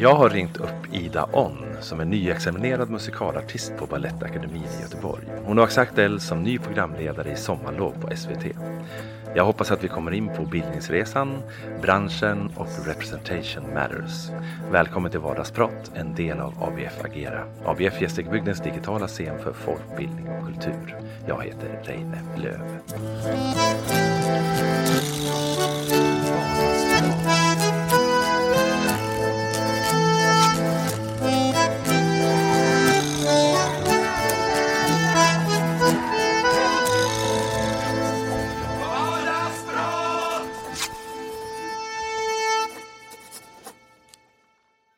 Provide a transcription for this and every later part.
Jag har ringt upp Ida Onn som är nyexaminerad musikalartist på Balettakademin i Göteborg. Hon har sagt L som ny programledare i Sommarlov på SVT. Jag hoppas att vi kommer in på bildningsresan, branschen och representation matters. Välkommen till Vardagsprat, en del av ABF Agera. ABF Gästrikebygdens digitala scen för folkbildning och kultur. Jag heter Reine Löv.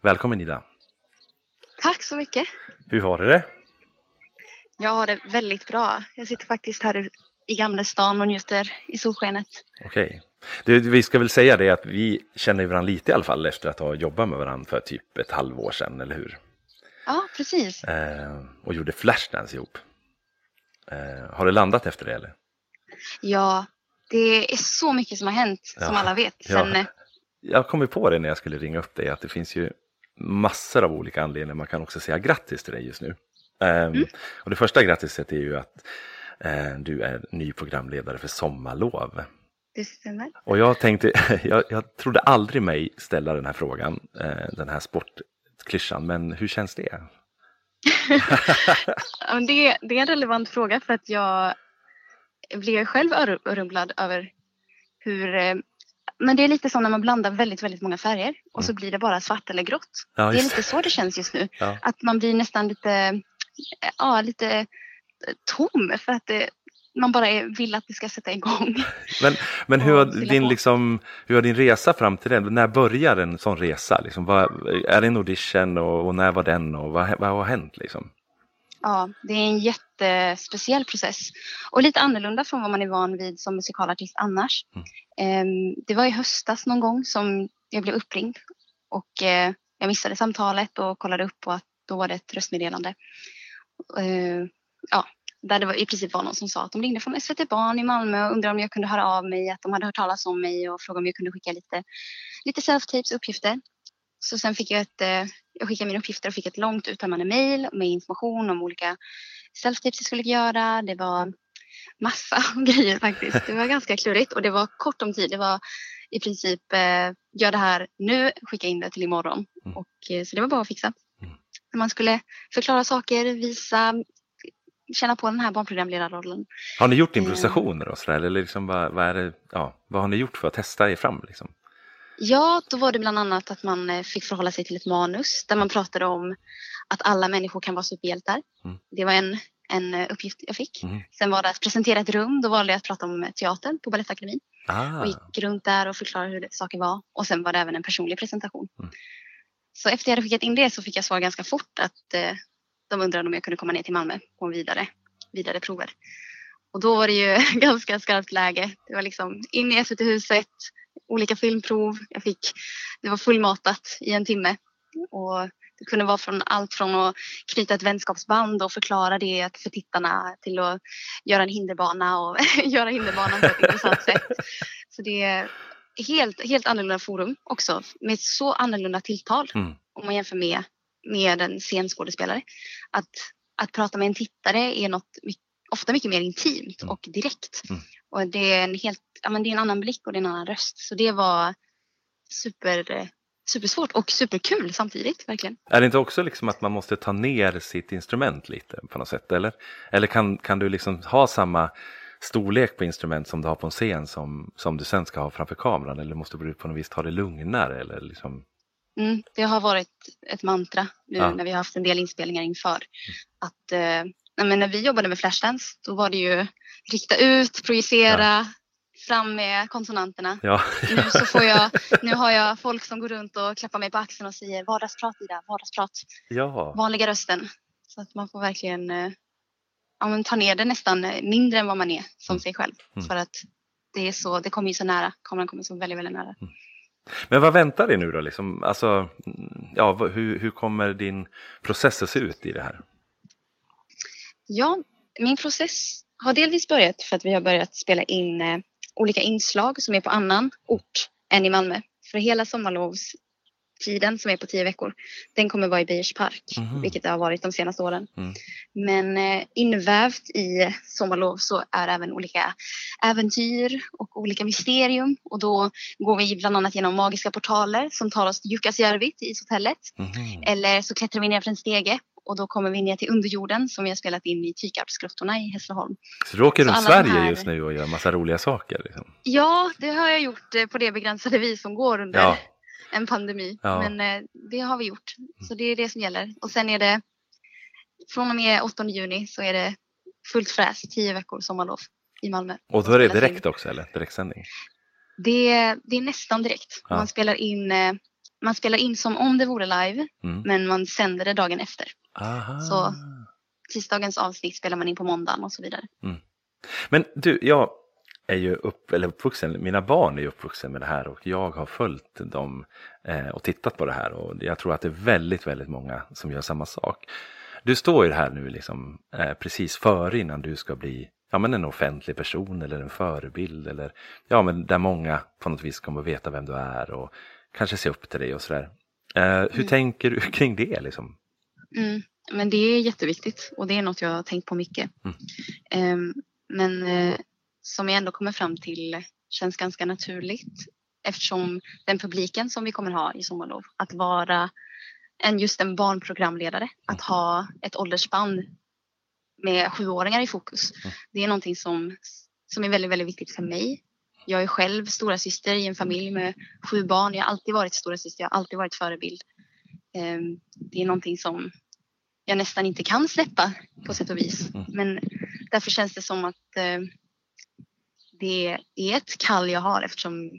Välkommen Ida! Tack så mycket! Hur har du det? Jag har det väldigt bra. Jag sitter faktiskt här i Gamla stan och njuter i solskenet. Okej. Du, vi ska väl säga det att vi känner varandra lite i alla fall efter att ha jobbat med varandra för typ ett halvår sedan, eller hur? Ja, precis. Eh, och gjorde Flashdance ihop. Eh, har det landat efter det eller? Ja, det är så mycket som har hänt, Ja. som alla vet. Ja. Sen, eh, Jag kom ju på det när jag skulle ringa upp dig att det finns ju massor av olika anledningar man kan också säga grattis till dig just nu. Ehm, Och det första grattiset är ju att eh, du är ny programledare för Sommarlov. det stämmer. Och jag tänkte, jag, jag trodde aldrig mig ställa den här frågan, eh, den här sportklyschan, men hur känns det? Det, det är en relevant fråga för att jag blev själv örumlad över hur eh, men det är lite som när man blandar väldigt, väldigt många färger och så blir det bara svart eller grått. Ja, Det är lite så det känns just nu. Ja. Att man blir nästan lite, ja, lite tom för att det, man bara vill att det ska sätta igång. Men, men hur, har din, liksom, hur har din resa fram till det? När börjar en sån resa? Liksom, vad, är det en audition och, och när var den och vad, vad har hänt? Liksom? Ja, det är en jättespeciell process och lite annorlunda från vad man är van vid som musikalartist annars. Mm. Ehm, Det var i höstas någon gång som jag blev uppringd och eh, jag missade samtalet och kollade upp på att då var det ett röstmeddelande. Eh, Ja, där det var, i princip var någon som sa att de ringde från SVT Barn i Malmö och undrade om jag kunde höra av mig, att de hade hört talas om mig och frågade om jag kunde skicka lite, lite self-tapes uppgifter. Så sen fick jag ett, eh, jag skickade mina uppgifter och fick ett långt uttömmande mejl med information om olika self-tips jag skulle göra. Det var massa grejer faktiskt. Det var ganska klurigt och det var kort om tid. Det var i princip eh, gör det här nu, skicka in det till imorgon. Mm. Och, eh, så det var bara att fixa. Mm. Man skulle förklara saker, visa, känna på den här barnprogramledarrollen. Har ni gjort Eh. improvisationer och sådär? Eller liksom, vad, vad, är det, ja, vad har ni gjort för att testa er fram? Liksom? Ja, då var det bland annat att man eh, fick förhålla sig till ett manus där man pratade om att alla människor kan vara superhjältar. Mm. Det var en, en eh, uppgift jag fick. Mm. Sen var det att presentera ett rum. Då valde jag att prata om teatern på Balettakademin. Ah, och gick runt där och förklarade hur saker var. Och sen var det även en personlig presentation. Mm. Så efter jag hade skickat in det så fick jag svar ganska fort att eh, de undrade om jag kunde komma ner till Malmö på vidare, vidare prover. Och då var det ju ganska skarpt läge. Det var liksom in i SVT-huset, olika filmprov. Jag fick, det var fullmatat i en timme. Och det kunde vara från allt från att knyta ett vänskapsband och förklara det för tittarna till att göra en hinderbana och göra hinderbanan på ett intressant sätt. Så det är helt, helt annorlunda forum också med så annorlunda tilltal Mm. om man jämför med, med en scenskådespelare. Att, att prata med en tittare är något my- ofta mycket mer intimt Mm. och direkt. Mm. Och det är en helt, ja men det är en annan blick och det är en annan röst. Så det var super, supersvårt och superkul samtidigt, verkligen. Är det inte också liksom att man måste ta ner sitt instrument lite på något sätt? Eller, eller kan, kan du liksom ha samma storlek på instrument som du har på en scen som, som du sen ska ha framför kameran? Eller måste du på något vis ta det lugnare? Eller liksom... Mm, det har varit ett mantra nu Ja. när vi har haft en del inspelningar inför. Att, eh, men när vi jobbade med Flashdance då var det ju rikta ut, projicera, fram med konsonanterna. Ja, Nu, så får jag, nu har jag folk som går runt och klappar mig på axeln och säger vardagsprat Ida, vardagsprat. ja. Vanliga rösten. Så att man får verkligen eh, ja, ta ner det nästan mindre än vad man är som Mm. sig själv. Mm. För att det är så, det kommer ju så nära, kameran kommer så väldigt, väldigt nära. Men vad väntar dig nu då? Liksom? Alltså, mm, ja, hur, hur kommer din process att se ut i det här? Ja, min process har delvis börjat för att vi har börjat spela in eh, olika inslag som är på annan ort än i Malmö. För hela sommarlovstiden som är på tio veckor, den kommer vara i Beiers park, Mhm. vilket det har varit de senaste åren. Mm. Men eh, invävt i sommarlov så är även olika äventyr och olika mysterium. Och då går vi bland annat genom magiska portaler som tar oss till Jukkasjärvi, till ishotellet. Mhm. Eller så klättrar vi ner för en stege och då kommer vi ner till underjorden som vi har spelat in i Tykarpsgrottorna i Hässleholm. Så du åker runt Sverige här- just nu och gör massa roliga saker? Liksom. Ja, det har jag gjort eh, på det begränsade vis som går under Ja. en pandemi. Ja. Men eh, det har vi gjort. Så det är det som gäller. Och sen är det från och med 8 juni så är det fullt fräs, tio veckor sommarlov i Malmö. Och då är det in. direkt också, eller? Direktsändning? Det, det är nästan direkt. Ja. Man, spelar in, eh, man spelar in som om det vore live, Mm. men man sänder det dagen efter. Aha. Så- Tisdagens avsnitt spelar man in på måndagen och så vidare. Men du, jag är ju upp, eller uppvuxen, mina barn är ju uppvuxen med det här och jag har följt dem eh, och tittat på det här och jag tror att det är väldigt, väldigt många som gör samma sak. Du står ju här nu liksom eh, precis före innan du ska bli ja, men en offentlig person eller en förebild eller ja, men där många på något vis kommer att veta vem du är och kanske se upp till dig och sådär. Eh, hur Mm. tänker du kring det liksom? Mm. Men det är jätteviktigt och det är något jag har tänkt på mycket. Mm. Ehm, men eh, som jag ändå kommer fram till känns ganska naturligt eftersom den publiken som vi kommer ha i Sommarlov, att vara en, just en barnprogramledare, att ha ett åldersspann med sjuåringar i fokus. Mm. Det är någonting som, som är väldigt, väldigt viktigt för mig. Jag är själv stora syster i en familj med sju barn. Jag har alltid varit stora syster, jag har alltid varit förebild. Ehm, Det är någonting som jag nästan inte kan släppa på sätt och vis. Mm. Men därför känns det som att eh, det är ett kall jag har eftersom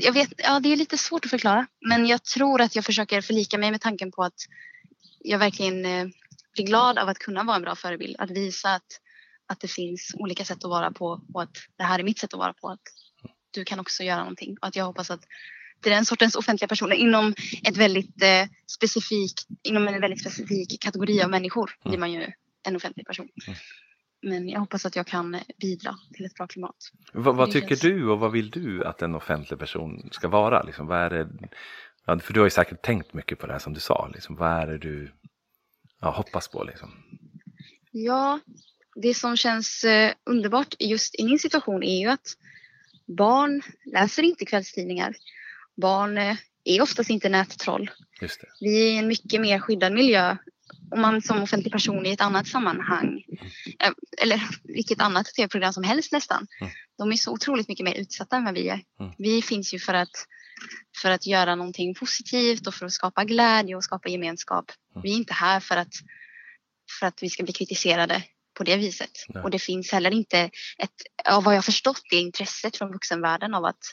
jag vet, ja det är lite svårt att förklara men jag tror att jag försöker förlika mig med tanken på att jag verkligen eh, blir glad av att kunna vara en bra förebild. Att visa att, att det finns olika sätt att vara på och att det här är mitt sätt att vara på. Att du kan också göra någonting och att jag hoppas att den sortens offentliga personer inom ett väldigt eh, specifik, inom en väldigt specifik kategori av människor blir Mm. man ju en offentlig person. Mm. Men jag hoppas att jag kan bidra till ett bra klimat. Vad, vad tycker känns- du och vad vill du att en offentlig person ska vara? Liksom, vad är det, ja, för du har ju säkert tänkt mycket på det här som du sa. Liksom, vad är det du ja, hoppas på? Liksom? Ja, det som känns eh, underbart just i min situation är ju att barn läser inte kvällstidningar. Barn eh, är oftast inte nättroll. Vi är i en mycket mer skyddad miljö om man som offentlig person i ett annat sammanhang eh, eller vilket annat tv-program som helst nästan. Mm. De är så otroligt mycket mer utsatta än vad vi är. Mm. Vi finns ju för att, för att göra någonting positivt och för att skapa glädje och skapa gemenskap. Mm. Vi är inte här för att, för att vi ska bli kritiserade på det viset. Och det finns heller inte ett, av vad jag förstått, det intresset från vuxenvärlden av att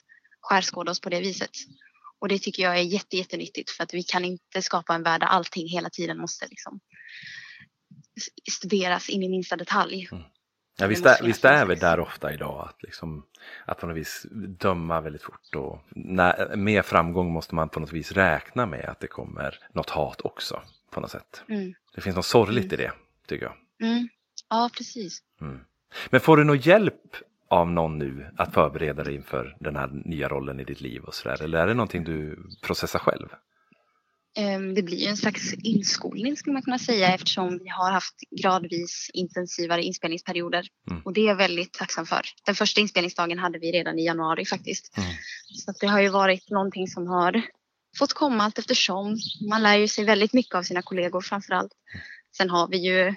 skärskåda oss på det viset. Och det tycker jag är jätte, jättenyttigt för att vi kan inte skapa en värld där allting hela tiden måste liksom studeras in i minsta detalj. Ja, Det visst, måste är, visst är vi där ofta idag att, liksom, att på något vis döma väldigt fort. Och när, med framgång måste man på något vis räkna med att det kommer något hat också. På något sätt. Mm. Det finns något sorgligt Mm. i det, tycker jag. Mm. Ja, precis. Mm. Men får du någon hjälp av någon nu att förbereda dig inför den här nya rollen i ditt liv och sådär? Eller är det någonting du processar själv? Ehm, Det blir ju en slags inskolning skulle man kunna säga eftersom vi har haft gradvis intensivare inspelningsperioder. Mm. Och det är jag väldigt tacksam för. Den första inspelningsdagen hade vi redan i januari faktiskt. Mm. Så att det har ju varit någonting som har fått komma allt eftersom. Man lär ju sig väldigt mycket av sina kollegor framför allt. Sen har vi ju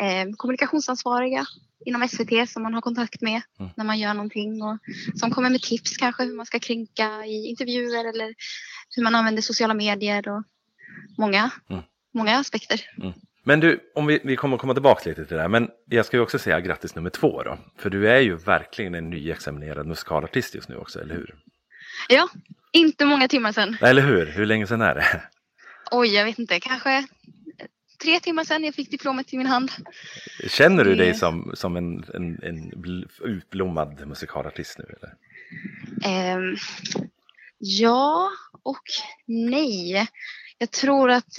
eh, kommunikationsansvariga inom SVT som man har kontakt med Mm. när man gör någonting och som kommer med tips kanske hur man ska kränka i intervjuer eller hur man använder sociala medier och många, Mm. många aspekter. Men du, om vi, vi kommer komma tillbaka lite till det här, men jag ska ju också säga grattis nummer två då. För du är ju verkligen en nyexaminerad musikalartist just nu också, eller hur? Ja, inte många timmar sedan. Eller hur? Hur länge sedan är det? Oj, jag vet inte, kanske tre timmar sedan jag fick diplomet i min hand. Känner du dig som, som en, en, en utblommad musikalartist nu? Eller? Um, ja och nej. Jag tror att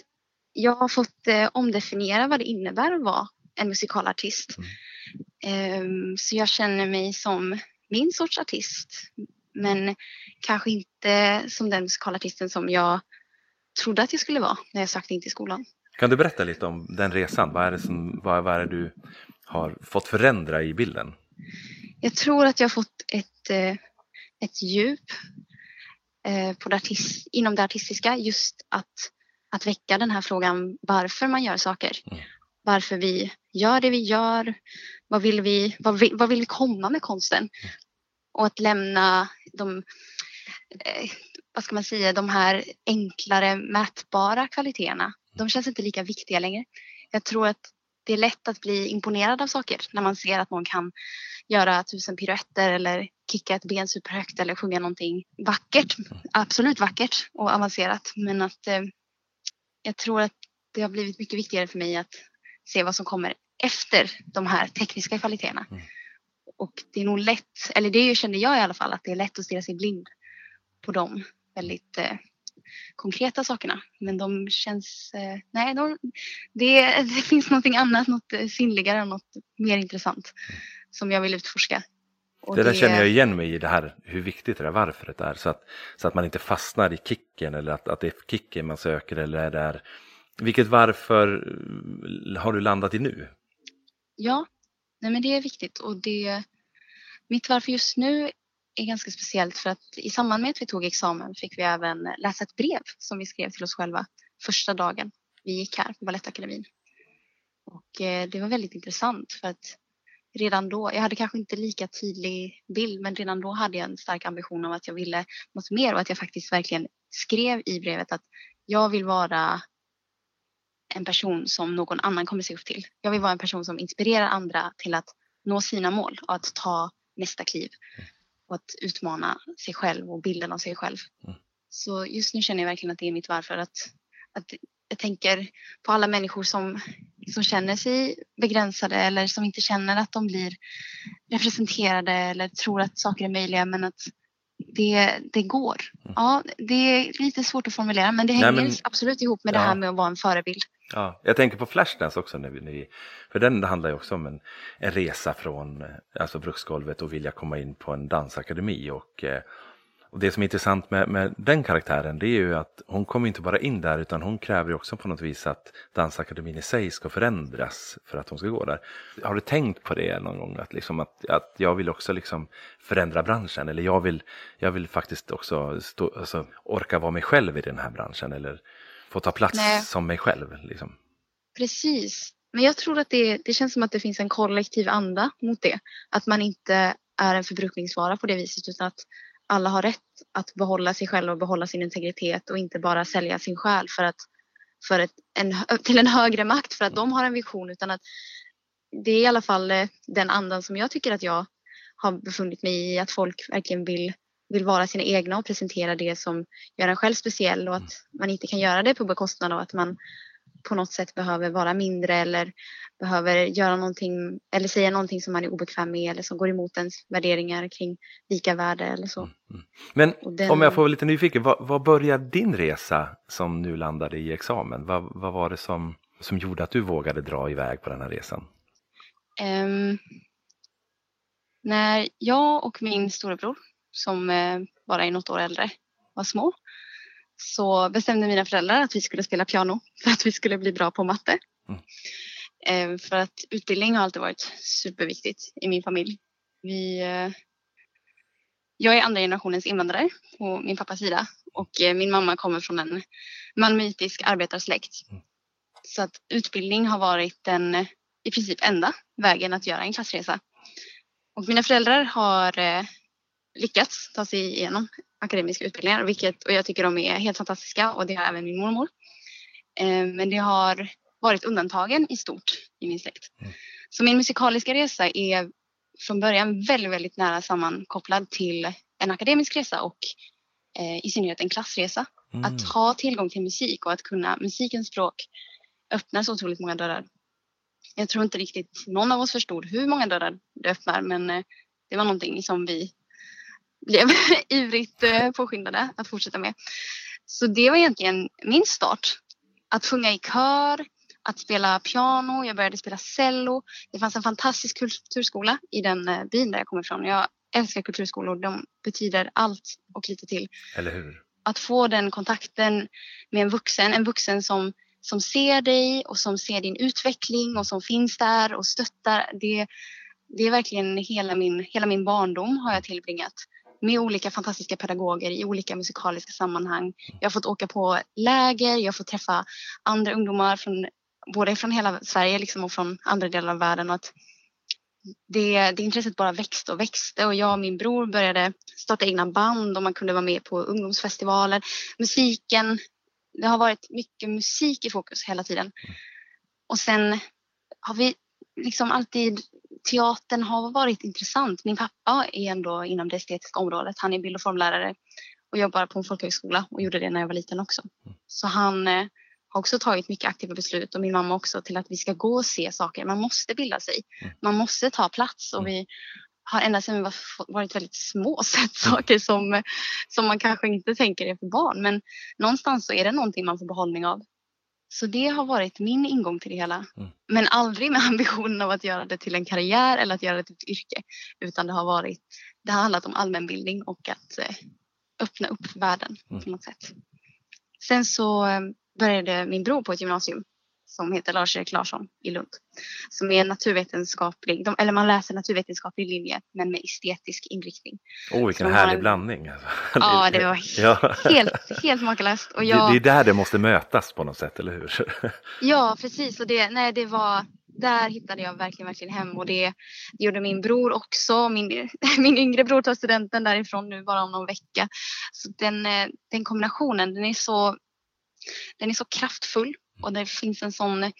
jag har fått eh, omdefiniera vad det innebär att vara en musikalartist. Mm. Um, så jag känner mig som min sorts artist. Men kanske inte som den musikalartisten som jag trodde att jag skulle vara när jag sökte in till skolan. Kan du berätta lite om den resan? Vad är det, som, vad, vad är det du har fått förändra i bilden? Jag tror att jag har fått ett, eh, ett djup eh, på det artist, inom det artistiska just att, att väcka den här frågan varför man gör saker. Mm. Varför vi gör det vi gör. Vad vill vi, vad vill, vad vill vi komma med konsten? Mm. Och att lämna de eh, vad ska man säga, de här enklare mätbara kvaliteterna. De känns inte lika viktiga längre. Jag tror att det är lätt att bli imponerad av saker när man ser att någon kan göra tusen piruetter eller kicka ett ben superhögt eller sjunga någonting vackert. Absolut vackert och avancerat men att eh, jag tror att det har blivit mycket viktigare för mig att se vad som kommer efter de här tekniska kvaliteterna. Mm. Och det är nog lätt, eller det kände jag i alla fall, att det är lätt att stirra sig blind på dem väldigt eh, konkreta sakerna. Men de känns, eh, nej, de, det, det, finns någonting annat, något eh, sinnligare, något mer intressant som jag vill utforska. Och det där det, känner jag igen mig i det här, hur viktigt det där varföret är. Så att, så att man inte fastnar i kicken eller att, att det är kicken man söker eller det är, vilket varför eh, har du landat i nu? Ja, nej men det är viktigt och det, mitt varför just nu är ganska speciellt för att i samband med att vi tog examen fick vi även läsa ett brev som vi skrev till oss själva första dagen vi gick här på Balettakademin. Och eh, det var väldigt intressant för att redan då, jag hade kanske inte lika tydlig bild, men redan då hade jag en stark ambition om att jag ville något mer och att jag faktiskt verkligen skrev i brevet att jag vill vara en person som någon annan kommer se upp till. Jag vill vara en person som inspirerar andra till att nå sina mål och att ta nästa kliv och att utmana sig själv och bilden av sig själv. Mm. Så just nu känner jag verkligen att det är mitt varför. Att, att jag tänker på alla människor som, som känner sig begränsade eller som inte känner att de blir representerade eller tror att saker är möjliga men att det, det går. Mm. Ja, det är lite svårt att formulera men det hänger Nej, men, absolut ihop med ja. det här med att vara en förebild. Ja, jag tänker på Flashdance också, när vi, när vi, för den handlar ju också om en, en resa från eh, alltså bruksgolvet och vilja komma in på en dansakademi. Och, eh, och det som är intressant med, med den karaktären det är ju att hon kommer inte bara in där utan hon kräver också på något vis att dansakademin i sig ska förändras för att hon ska gå där. Har du tänkt på det någon gång? Att, liksom att, att jag vill också liksom förändra branschen eller jag vill, jag vill faktiskt också stå, alltså, orka vara mig själv i den här branschen. Eller, få ta plats Nej. som mig själv. Liksom. Precis. Men jag tror att det, det känns som att det finns en kollektiv anda mot det. Att man inte är en förbrukningsvara på det viset utan att alla har rätt att behålla sig själva och behålla sin integritet och inte bara sälja sin själ för att, för ett, en, till en högre makt för att de har en vision utan att det är i alla fall eh, den andan som jag tycker att jag har befunnit mig i att folk verkligen vill vill vara sina egna och presentera det som gör en själv speciell och att man inte kan göra det på bekostnad av att man på något sätt behöver vara mindre eller behöver göra någonting eller säga någonting som man är obekväm med eller som går emot ens värderingar kring lika värde eller så. Mm. mm. Men den... om jag får vara lite nyfiken, vad, vad började din resa som nu landade i examen? Vad, vad var det som, som gjorde att du vågade dra iväg på den här resan? Um, när jag och min storebror som eh, bara är något år äldre var små så bestämde mina föräldrar att vi skulle spela piano för att vi skulle bli bra på matte. Mm. Eh, för att utbildning har alltid varit superviktigt i min familj. Vi, eh, jag är andra generationens invandrare på min pappas sida och min mamma kommer från en malmöitisk arbetarsläkt. Mm. Så att utbildning har varit den i princip enda vägen att göra en klassresa. Och mina föräldrar har lyckats ta sig igenom akademiska utbildningar, vilket, och jag tycker de är helt fantastiska och det har även min mormor. Eh, men det har varit undantagen i stort i min släkt. Mm. Så min musikaliska resa är från början väldigt, väldigt nära sammankopplad till en akademisk resa och eh, i synnerhet en klassresa. Mm. Att ha tillgång till musik och att kunna musikens språk öppnar så otroligt många dörrar. Jag tror inte riktigt någon av oss förstod hur många dörrar det öppnar men eh, det var någonting som vi blev ivrigt eh, påskyndade att fortsätta med. Så det var egentligen min start. Att sjunga i kör, att spela piano, jag började spela cello. Det fanns en fantastisk kulturskola i den eh, byn där jag kommer ifrån. Jag älskar kulturskolor, de betyder allt och lite till. Eller hur? Att få den kontakten med en vuxen, en vuxen som, som ser dig och som ser din utveckling och som finns där och stöttar. Det, det är verkligen hela min, hela min barndom har jag tillbringat med olika fantastiska pedagoger i olika musikaliska sammanhang. Jag har fått åka på läger, jag har fått träffa andra ungdomar från både från hela Sverige liksom och från andra delar av världen. Och att det, det intresset bara växte och växte och jag och min bror började starta egna band och man kunde vara med på ungdomsfestivaler. Musiken, det har varit mycket musik i fokus hela tiden. Och sen har vi liksom alltid, teatern har varit intressant. Min pappa är ändå inom det estetiska området. Han är bild och formlärare och jobbar på en folkhögskola och gjorde det när jag var liten också. Så han eh, har också tagit mycket aktiva beslut och min mamma också till att vi ska gå och se saker. Man måste bilda sig. Mm. Man måste ta plats och mm. vi har ända sedan vi var, varit väldigt små sett mm. saker som, som man kanske inte tänker är för barn. Men någonstans så är det någonting man får behållning av. Så det har varit min ingång till det hela. Mm. Men aldrig med ambitionen av att göra det till en karriär eller att göra det till ett yrke. Utan det har varit, det har handlat om allmänbildning och att eh, öppna upp världen mm. på något sätt. Sen så eh, började min bror på ett gymnasium som heter Lars-Erik Larsson i Lund. Som är naturvetenskaplig, de, eller man läser naturvetenskaplig linje men med estetisk inriktning. Åh, oh, vilken härlig en, blandning. Ja, det var ja. helt, helt makalöst. Och jag, det, det, är där det måste mötas på något sätt, eller hur? ja, precis. Och det, nej, det var, där hittade jag verkligen, verkligen hem och det, det gjorde min bror också. Min, min yngre bror tar studenten därifrån nu bara om någon vecka. Så den, eh, den kombinationen, den är så den är så kraftfull och det finns en sån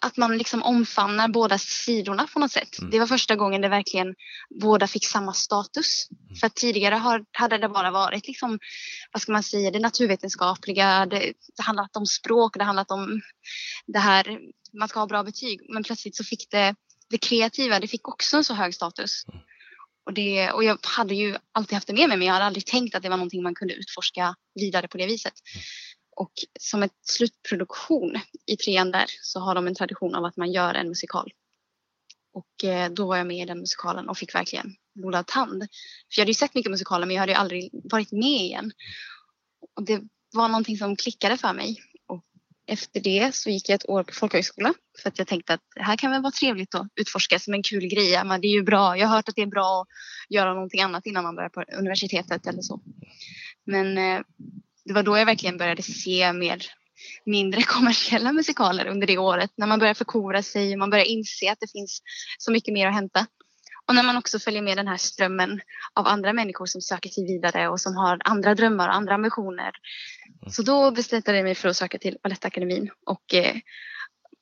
att man liksom omfamnar båda sidorna på något sätt. Mm. Det var första gången det verkligen båda fick samma status. Mm. För tidigare har, hade det bara varit liksom, vad ska man säga, det naturvetenskapliga, det, det handlat om språk, det handlat om det här, man ska ha bra betyg. Men plötsligt så fick det, det kreativa, det fick också en så hög status. Mm. Och, det, och jag hade ju alltid haft det med mig men jag hade aldrig tänkt att det var någonting man kunde utforska vidare på det viset. Och som ett slutproduktion i trean där så har de en tradition av att man gör en musikal. Och eh, då var jag med i den musikalen och fick verkligen blodad tand. För jag hade ju sett mycket musikaler men jag hade ju aldrig varit med igen. Och det var någonting som klickade för mig. Och efter det så gick jag ett år på folkhögskola för att jag tänkte att det här kan väl vara trevligt att utforska som en kul grej. Men det är ju bra. Jag har hört att det är bra att göra någonting annat innan man börjar på universitetet eller så. Men eh, det var då jag verkligen började se mer mindre kommersiella musikaler under det året. När man börjar förkovra sig och man börjar inse att det finns så mycket mer att hämta. Och när man också följer med den här strömmen av andra människor som söker sig vidare och som har andra drömmar och andra ambitioner. Mm. Så då beslutade jag mig för att söka till Balettakademin och eh,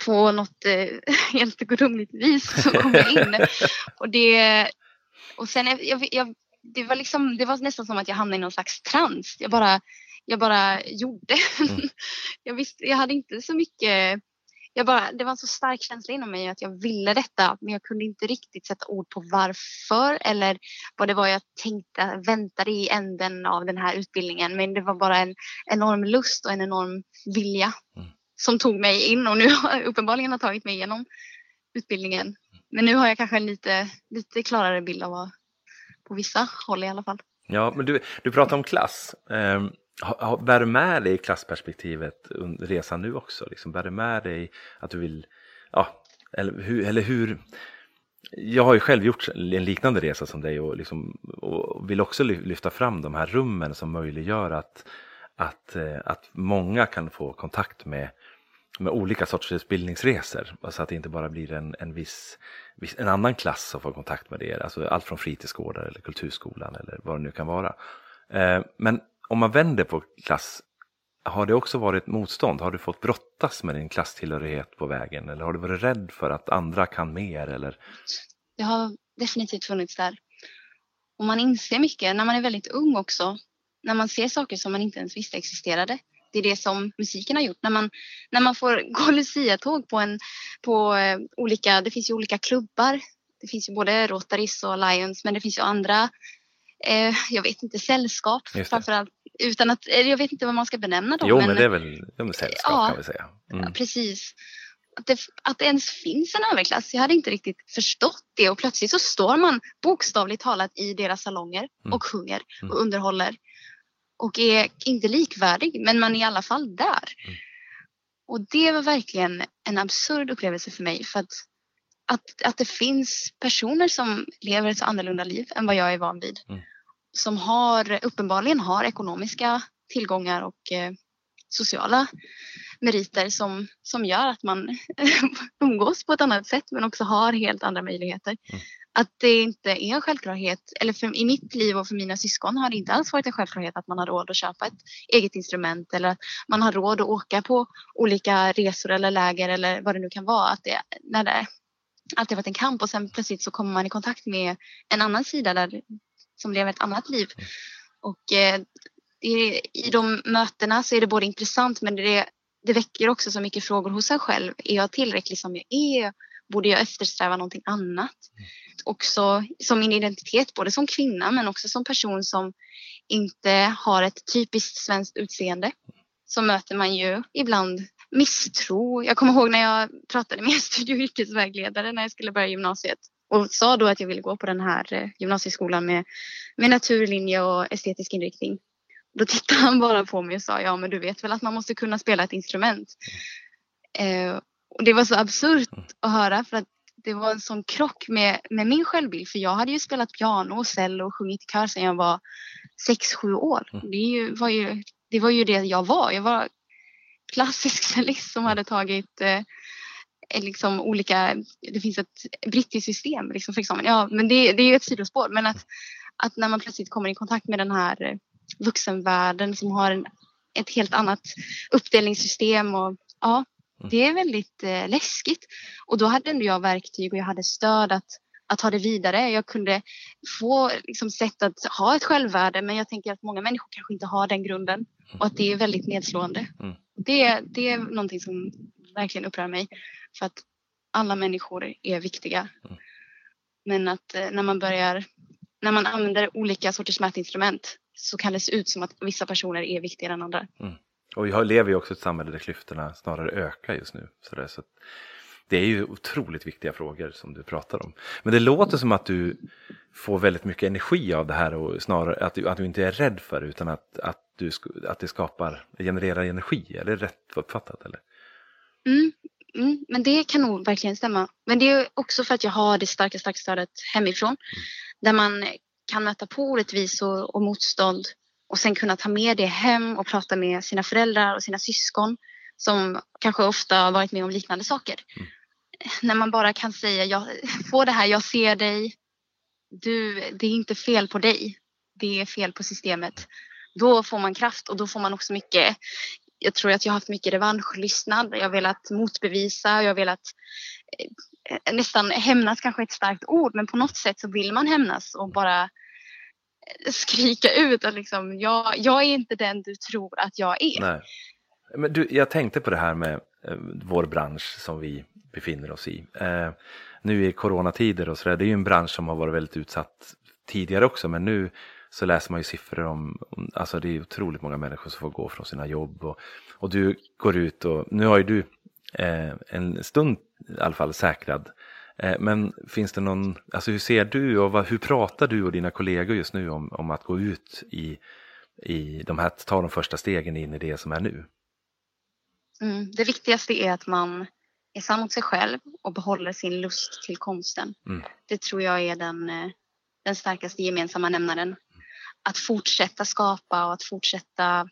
på något eh, helt gudomligt vis så kom jag in. och, det, och sen, jag, jag, det, var liksom, det var nästan som att jag hamnade i någon slags trans. Jag bara jag bara gjorde. Mm. jag, visste, jag hade inte så mycket jag bara, det var en så stark känsla inom mig att jag ville detta men jag kunde inte riktigt sätta ord på varför eller vad det var jag tänkte väntade i änden av den här utbildningen. Men det var bara en enorm lust och en enorm vilja mm. som tog mig in och nu har uppenbarligen har tagit mig igenom utbildningen. Men nu har jag kanske en lite, lite klarare bild av vad, på vissa håll i alla fall. Ja, men du, du pratar om klass. Um bär du med dig klassperspektivet under resan nu också? Liksom, bär du med dig att du vill, ja, eller hur, eller hur jag har ju själv gjort en liknande resa som dig och, liksom, och vill också lyfta fram de här rummen som möjliggör att, att, eh, att många kan få kontakt med, med olika sorters utbildningsresor. Så att det inte bara blir en, en viss, en annan klass som får kontakt med det, Alltså allt från fritidsgårdar eller kulturskolan eller vad det nu kan vara. Eh, men om man vänder på klass, har det också varit motstånd? Har du fått brottas med din klasstillhörighet på vägen? Eller har du varit rädd för att andra kan mer? Eller? Det har definitivt funnits där. Och man inser mycket när man är väldigt ung också. När man ser saker som man inte ens visste existerade. det är det som musiken har gjort. När man, när man får gå Lucia-tåg på, en, på eh, olika, det finns ju olika klubbar. Det finns ju både Rotaris och Lions men det finns ju andra, eh, jag vet inte, sällskap framförallt. Utan att, jag vet inte vad man ska benämna dem. Jo men, men det är väl de sällskap ja, kan vi säga. Mm. Ja, precis. Att det, att det ens finns en överklass. Jag hade inte riktigt förstått det och plötsligt så står man bokstavligt talat i deras salonger mm. och sjunger och mm. underhåller och är inte likvärdig men man är i alla fall där. Mm. Och det var verkligen en absurd upplevelse för mig för att, att, att det finns personer som lever ett så annorlunda liv än vad jag är van vid. Mm. Som har, uppenbarligen har ekonomiska tillgångar och eh, sociala meriter som, som gör att man umgås på ett annat sätt men också har helt andra möjligheter. Mm att det inte är en självklarhet, eller för, i mitt liv och för mina syskon har det inte alls varit en självklarhet att man har råd att köpa ett eget instrument eller att man har råd att åka på olika resor eller läger eller vad det nu kan vara. Att det, när det alltid varit en kamp och sen plötsligt så kommer man i kontakt med en annan sida där, som lever ett annat liv. Mm. Och eh, i de mötena så är det både intressant men det, det väcker också så mycket frågor hos en själv. Är jag tillräcklig som jag är? Borde jag eftersträva någonting annat? Mm också som min identitet, både som kvinna men också som person som inte har ett typiskt svenskt utseende. Så möter man ju ibland misstro. Jag kommer ihåg när jag pratade med en studie och yrkesvägledare när jag skulle börja gymnasiet och sa då att jag ville gå på den här eh, gymnasieskolan med, med naturlinje och estetisk inriktning. Då tittade han bara på mig och sa ja men du vet väl att man måste kunna spela ett instrument. Eh, och det var så absurt att höra för att det var en sån krock med, med min självbild för jag hade ju spelat piano och cello och sjungit i kör sedan jag var 6-7 år. Mm. Det, ju, var ju, det var ju det jag var. Jag var klassisk cellist som hade tagit eh, liksom olika, det finns ett brittiskt system liksom för examen. Ja, men det, det är ju ett sidospår. Men att, att när man plötsligt kommer i kontakt med den här eh, vuxenvärlden som har en, ett helt annat uppdelningssystem och ja, Mm. Det är väldigt eh, läskigt. Och då hade ändå jag verktyg och jag hade stöd att, att ta det vidare. Jag kunde få liksom, sätt att ha ett självvärde men jag tänker att många människor kanske inte har den grunden och att det är väldigt nedslående. Mm. Det, det är någonting som verkligen upprör mig för att alla människor är viktiga. Mm. Men att eh, när man börjar, när man använder olika sorters mätinstrument så kan det se ut som att vissa personer är viktigare än andra. Mm. Och vi lever ju också i ett samhälle där klyftorna snarare ökar just nu. Så det, så det är ju otroligt viktiga frågor som du pratar om. Men det låter som att du får väldigt mycket energi av det här och snarare att du, att du inte är rädd för det utan att, att, du, att det skapar, genererar energi. Är det rätt uppfattat? Eller? Mm, mm, men det kan nog verkligen stämma. Men det är också för att jag har det starka, starka stödet hemifrån. Mm. Där man kan möta på orättvisor och motstånd och sen kunna ta med det hem och prata med sina föräldrar och sina syskon som kanske ofta har varit med om liknande saker. Mm. När man bara kan säga, jag får det här, jag ser dig, du, det är inte fel på dig, det är fel på systemet. Då får man kraft och då får man också mycket, jag tror att jag har haft mycket revanschlystnad, jag har velat motbevisa, jag har velat eh, nästan hämnas kanske ett starkt ord men på något sätt så vill man hämnas och bara eh, skrika ut att liksom, jag, jag är inte den du tror att jag är. Nej. Men du, jag tänkte på det här med eh, vår bransch som vi befinner oss i. Eh, nu i coronatider och sådär, det är ju en bransch som har varit väldigt utsatt tidigare också, men nu så läser man ju siffror om, alltså det är otroligt många människor som får gå från sina jobb och, och du går ut och nu har ju du eh, en stund i alla fall säkrad Eh, men finns det någon, alltså hur ser du och vad, hur pratar du och dina kollegor just nu om, om att gå ut i, i de här, ta de första stegen in i det som är nu? Mm, det viktigaste är att man är sann mot sig själv och behåller sin lust till konsten. Mm. Det tror jag är den, eh, den starkaste gemensamma nämnaren. Att fortsätta skapa och att fortsätta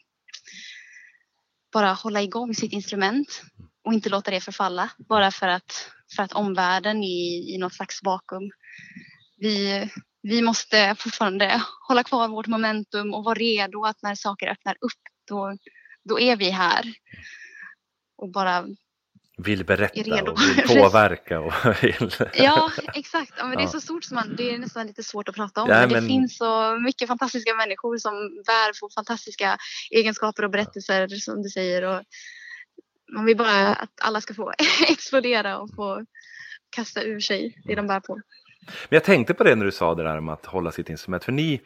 bara hålla igång sitt instrument och inte låta det förfalla bara för att för att omvärlden är i något slags vakuum. Vi, vi måste fortfarande hålla kvar vårt momentum och vara redo att när saker öppnar upp då, då är vi här. Och bara vill berätta och vill påverka. Och vill... ja, exakt. Ja, men det är så stort som man, det är nästan lite svårt att prata om. Ja, men det finns så mycket fantastiska människor som bär på fantastiska egenskaper och berättelser som du säger. Och man vill bara att alla ska få explodera och få kasta ur sig det de bär på. Men jag tänkte på det när du sa det där om att hålla sitt instrument. För ni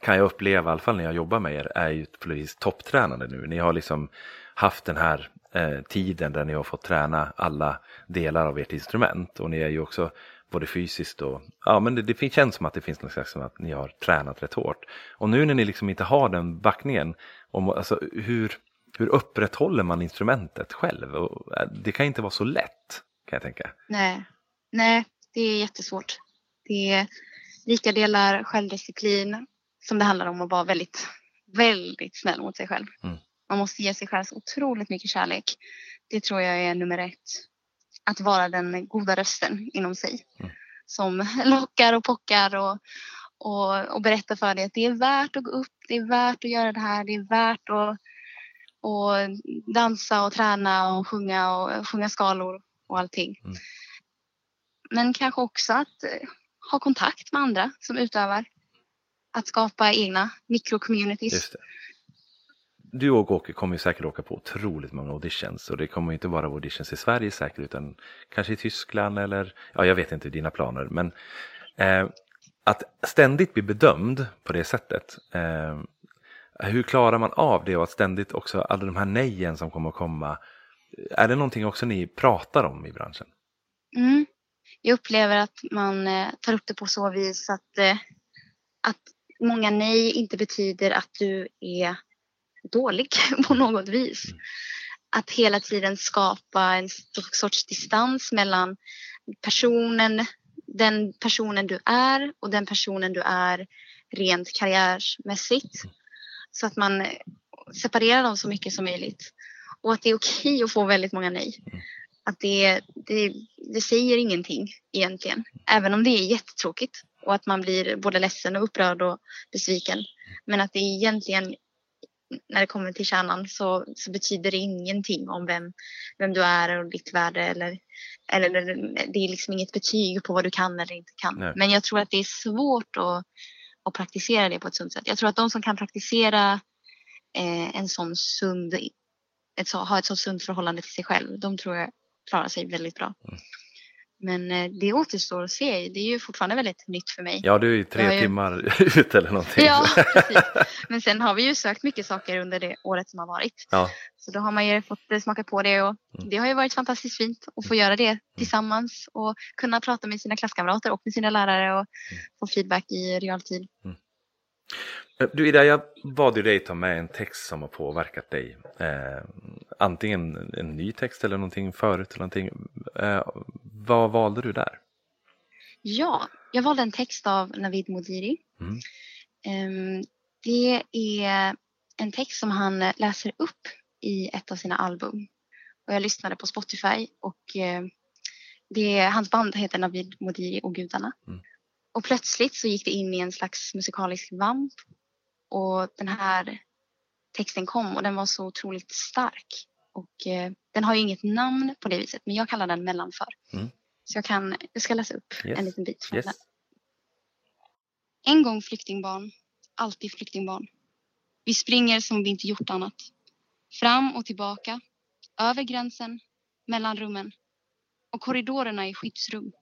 kan jag uppleva, i alla fall när jag jobbar med er, är ju på vis topptränade nu. Ni har liksom haft den här eh, tiden där ni har fått träna alla delar av ert instrument. Och ni är ju också både fysiskt och, ja men det, det känns som att det finns något slags som att ni har tränat rätt hårt. Och nu när ni liksom inte har den backningen, om, alltså, hur, hur upprätthåller man instrumentet själv? Och, eh, det kan inte vara så lätt, kan jag tänka. Nej, Nej det är jättesvårt. Det är lika delar självdisciplin som det handlar om att vara väldigt, väldigt snäll mot sig själv. Mm. Man måste ge sig själv så otroligt mycket kärlek. Det tror jag är nummer ett. Att vara den goda rösten inom sig. Mm. Som lockar och pockar och, och, och berättar för dig att det är värt att gå upp, det är värt att göra det här, det är värt att och dansa och träna och sjunga och sjunga skalor och allting. Mm. Men kanske också att eh, ha kontakt med andra som utövar. Att skapa egna mikrocommunities. Du och Åke kommer ju säkert åka på otroligt många auditions och det kommer inte vara auditions i Sverige säkert utan kanske i Tyskland eller ja, jag vet inte dina planer men eh, att ständigt bli bedömd på det sättet eh, hur klarar man av det och att ständigt också alla de här nejen som kommer att komma är det någonting också ni pratar om i branschen? Mm. Jag upplever att man eh, tar upp det på så vis att, eh, att många nej inte betyder att du är dålig på något vis. Mm. Att hela tiden skapa en sorts distans mellan personen, den personen du är och den personen du är rent karriärmässigt. Mm. Så att man separerar dem så mycket som möjligt. Och att det är okej att få väldigt många nej. Mm. Att det, det, det säger ingenting egentligen. Även om det är jättetråkigt och att man blir både ledsen och upprörd och besviken. Men att det egentligen när det kommer till kärnan så, så betyder det ingenting om vem, vem du är och ditt värde eller, eller det är liksom inget betyg på vad du kan eller inte kan. Nej. Men jag tror att det är svårt att, att praktisera det på ett sunt sätt. Jag tror att de som kan praktisera eh, en sån sund, ett så, ha ett så sunt förhållande till sig själv, de tror jag klarar sig väldigt bra. Mm. Men eh, det återstår att se. Det är ju fortfarande väldigt nytt för mig. Ja, du är ju tre ju... timmar ut eller någonting. Ja, precis. Men sen har vi ju sökt mycket saker under det året som har varit. Ja. Så då har man ju fått eh, smaka på det och mm. det har ju varit fantastiskt fint att få göra det mm. tillsammans och kunna prata med sina klasskamrater och med sina lärare och mm. få feedback i realtid. Mm. Eh, du Ida, jag bad ju dig ta med en text som har påverkat dig. Eh, antingen en ny text eller någonting förut. Eller någonting. Eh, vad valde du där? Ja, jag valde en text av Navid Modiri. Mm. Eh, det är en text som han läser upp i ett av sina album. Och jag lyssnade på Spotify och eh, det, hans band heter Navid Modiri och Gudarna. Mm. Och plötsligt så gick det in i en slags musikalisk vamp och den här texten kom och den var så otroligt stark. Och eh, den har ju inget namn på det viset men jag kallar den mellanför. Mm. Så jag, kan, jag ska läsa upp yes. en liten bit från yes. den. En gång flyktingbarn, alltid flyktingbarn. Vi springer som vi inte gjort annat. Fram och tillbaka, över gränsen, mellan rummen och korridorerna i skyddsrum.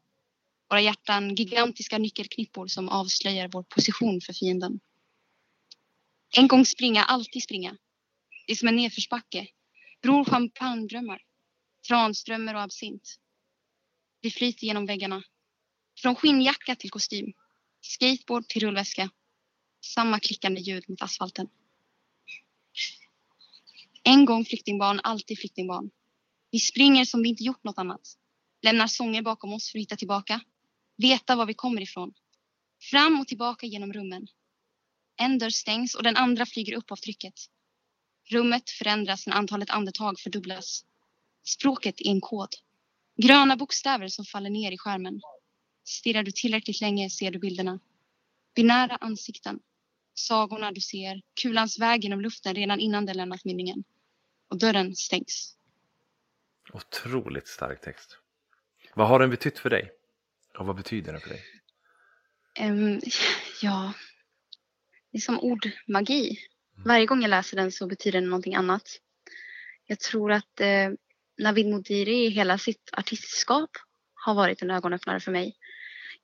Våra hjärtan gigantiska nyckelknippor som avslöjar vår position för fienden. En gång springa, alltid springa. Det är som en nedförsbacke. Bror champagnedrömmar. Tranströmmar och absint. Vi flyter genom väggarna. Från skinnjacka till kostym. Skateboard till rullväska. Samma klickande ljud mot asfalten. En gång flyktingbarn, alltid flyktingbarn. Vi springer som vi inte gjort något annat. Lämnar sånger bakom oss för att hitta tillbaka. Veta var vi kommer ifrån. Fram och tillbaka genom rummen. En dörr stängs och den andra flyger upp av trycket. Rummet förändras när antalet andetag fördubblas. Språket är en kod. Gröna bokstäver som faller ner i skärmen. Stirrar du tillräckligt länge ser du bilderna. Binära ansikten. Sagorna du ser. Kulans väg genom luften redan innan den lämnat mynningen. Och dörren stängs. Otroligt stark text. Vad har den betytt för dig? Och vad betyder den för dig? Um, ja, det är som ordmagi. Mm. Varje gång jag läser den så betyder den någonting annat. Jag tror att eh, Navid Modiri i hela sitt artistskap har varit en ögonöppnare för mig.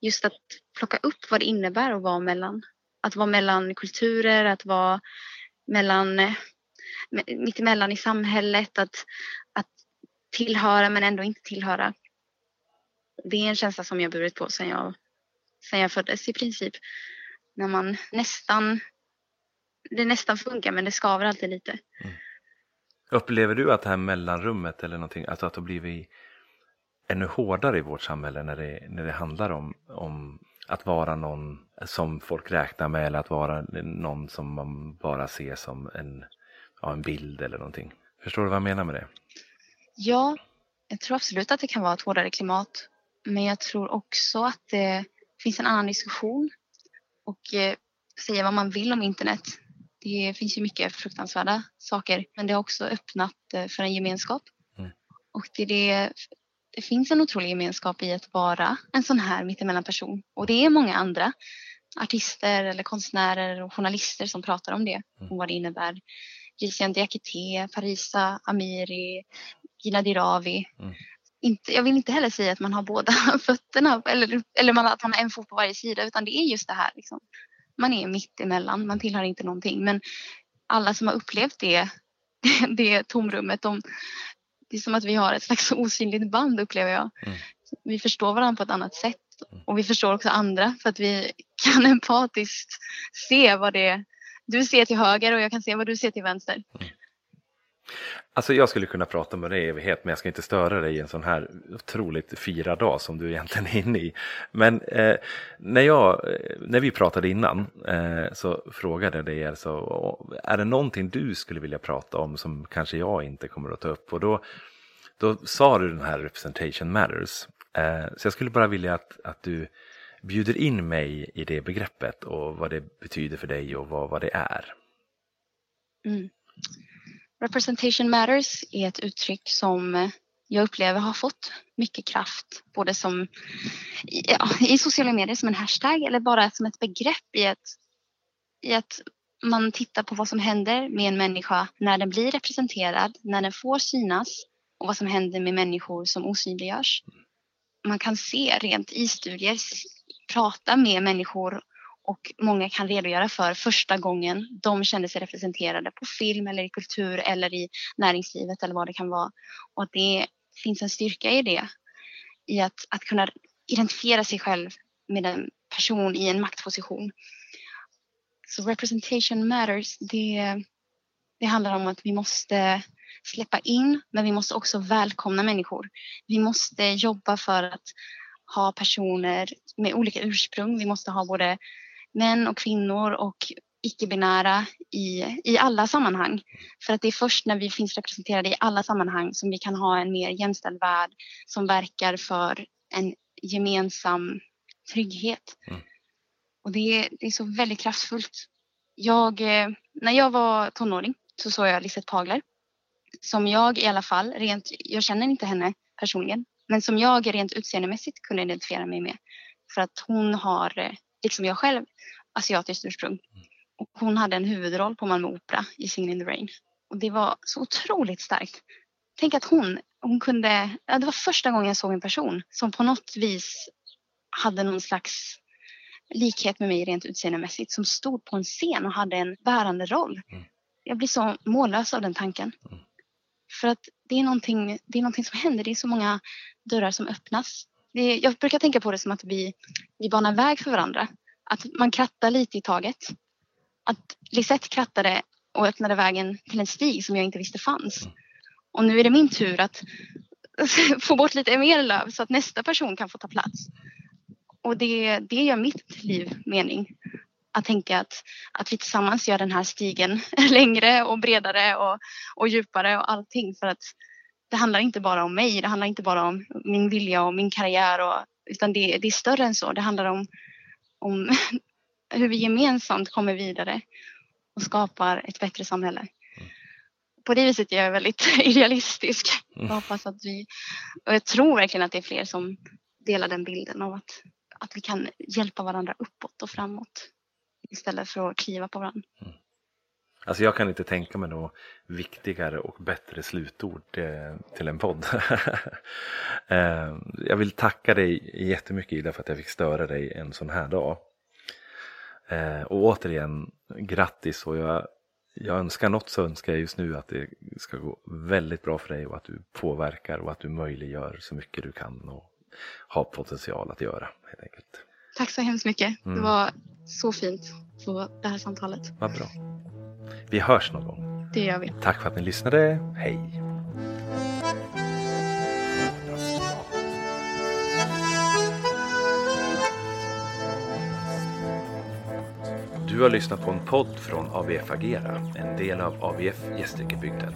Just att plocka upp vad det innebär att vara mellan. Att vara mellan kulturer, att vara mellan, eh, mittemellan i samhället, att, att tillhöra men ändå inte tillhöra. Det är en känsla som jag burit på sedan jag, sedan jag föddes i princip. När man nästan, det nästan funkar men det skaver alltid lite. Mm. Upplever du att det här mellanrummet eller någonting, alltså att det har blivit ännu hårdare i vårt samhälle när det, när det handlar om, om att vara någon som folk räknar med eller att vara någon som man bara ser som en, ja, en bild eller någonting. Förstår du vad jag menar med det? Ja, jag tror absolut att det kan vara ett hårdare klimat. Men jag tror också att det finns en annan diskussion. Och eh, säga vad man vill om internet. Det finns ju mycket fruktansvärda saker. Men det har också öppnat eh, för en gemenskap. Mm. Och det det det finns en otrolig gemenskap i att vara en sån här mittemellan person. Och det är många andra artister eller konstnärer och journalister som pratar om det. Mm. Och vad det innebär. Jisian Diakité, Parisa Amiri, Gina Dirawi. Mm. Inte, jag vill inte heller säga att man har båda fötterna eller, eller man, att man har en fot på varje sida utan det är just det här. Liksom. Man är mittemellan, man tillhör inte någonting. Men alla som har upplevt det, det tomrummet, de, det är som att vi har ett slags osynligt band upplever jag. Mm. Vi förstår varandra på ett annat sätt mm. och vi förstår också andra för att vi kan empatiskt se vad det är. Du ser till höger och jag kan se vad du ser till vänster. Mm. Alltså jag skulle kunna prata med dig i evighet men jag ska inte störa dig i en sån här otroligt fira dag som du egentligen är inne i. Men eh, när, jag, eh, när vi pratade innan eh, så frågade jag dig alltså, är det någonting du skulle vilja prata om som kanske jag inte kommer att ta upp? Och då, då sa du den här representation matters. Eh, så jag skulle bara vilja att, att du bjuder in mig i det begreppet och vad det betyder för dig och vad, vad det är. Mm. Representation matters är ett uttryck som jag upplever har fått mycket kraft, både som ja, i sociala medier som en hashtag eller bara som ett begrepp i att, i att man tittar på vad som händer med en människa när den blir representerad, när den får synas och vad som händer med människor som osynliggörs. Man kan se rent i studier, prata med människor och många kan redogöra för första gången de kände sig representerade på film eller i kultur eller i näringslivet eller vad det kan vara. Och att det finns en styrka i det. I att, att kunna identifiera sig själv med en person i en maktposition. Så representation matters. Det, det handlar om att vi måste släppa in men vi måste också välkomna människor. Vi måste jobba för att ha personer med olika ursprung. Vi måste ha både män och kvinnor och icke-binära i, i alla sammanhang. För att det är först när vi finns representerade i alla sammanhang som vi kan ha en mer jämställd värld som verkar för en gemensam trygghet. Mm. Och det, det är så väldigt kraftfullt. Jag, eh, när jag var tonåring så såg jag Lisette Pagler som jag i alla fall, rent, jag känner inte henne personligen, men som jag rent utseendemässigt kunde identifiera mig med. För att hon har eh, liksom jag själv, asiatiskt ursprung. Mm. Och hon hade en huvudroll på Malmö Opera i Singin' in the Rain. Och det var så otroligt starkt. Tänk att hon, hon kunde, ja, det var första gången jag såg en person som på något vis hade någon slags likhet med mig rent utseendemässigt som stod på en scen och hade en bärande roll. Mm. Jag blir så mållös av den tanken. Mm. För att det är, någonting, det är någonting som händer, det är så många dörrar som öppnas det, jag brukar tänka på det som att vi, vi banar väg för varandra. Att man krattar lite i taget. Att Lisette krattade och öppnade vägen till en stig som jag inte visste fanns. Och nu är det min tur att få bort lite mer löv så att nästa person kan få ta plats. Och det, det gör mitt liv mening. Att tänka att, att vi tillsammans gör den här stigen längre och bredare och, och djupare och allting för att det handlar inte bara om mig, det handlar inte bara om min vilja och min karriär och, utan det, det är större än så. Det handlar om, om hur vi gemensamt kommer vidare och skapar ett bättre samhälle. på det viset är jag väldigt idealistisk. Mm. Jag hoppas att vi, och jag tror verkligen att det är fler som delar den bilden av att, att vi kan hjälpa varandra uppåt och framåt istället för att kliva på varandra. Alltså jag kan inte tänka mig något viktigare och bättre slutord till en podd. eh, jag vill tacka dig jättemycket Ida för att jag fick störa dig en sån här dag. Eh, och återigen grattis och jag, jag önskar något så önskar jag just nu att det ska gå väldigt bra för dig och att du påverkar och att du möjliggör så mycket du kan och har potential att göra helt enkelt. Tack så hemskt mycket. Mm. Det var så fint på det här samtalet. Vad bra. Vi hörs någon gång. Det gör vi. Tack för att ni lyssnade. Hej! Du har lyssnat på en podd från ABF Agera, en del av ABF Gästrikebygden.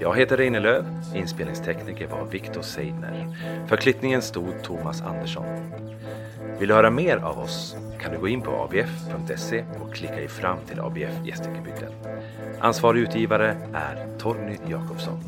Jag heter Reine Löv, inspelningstekniker var Viktor Seidner. För klippningen stod Thomas Andersson. Vill du höra mer av oss kan du gå in på abf.se och klicka dig fram till ABF Gästrikebygden. Ansvarig utgivare är Torgny Jakobsson.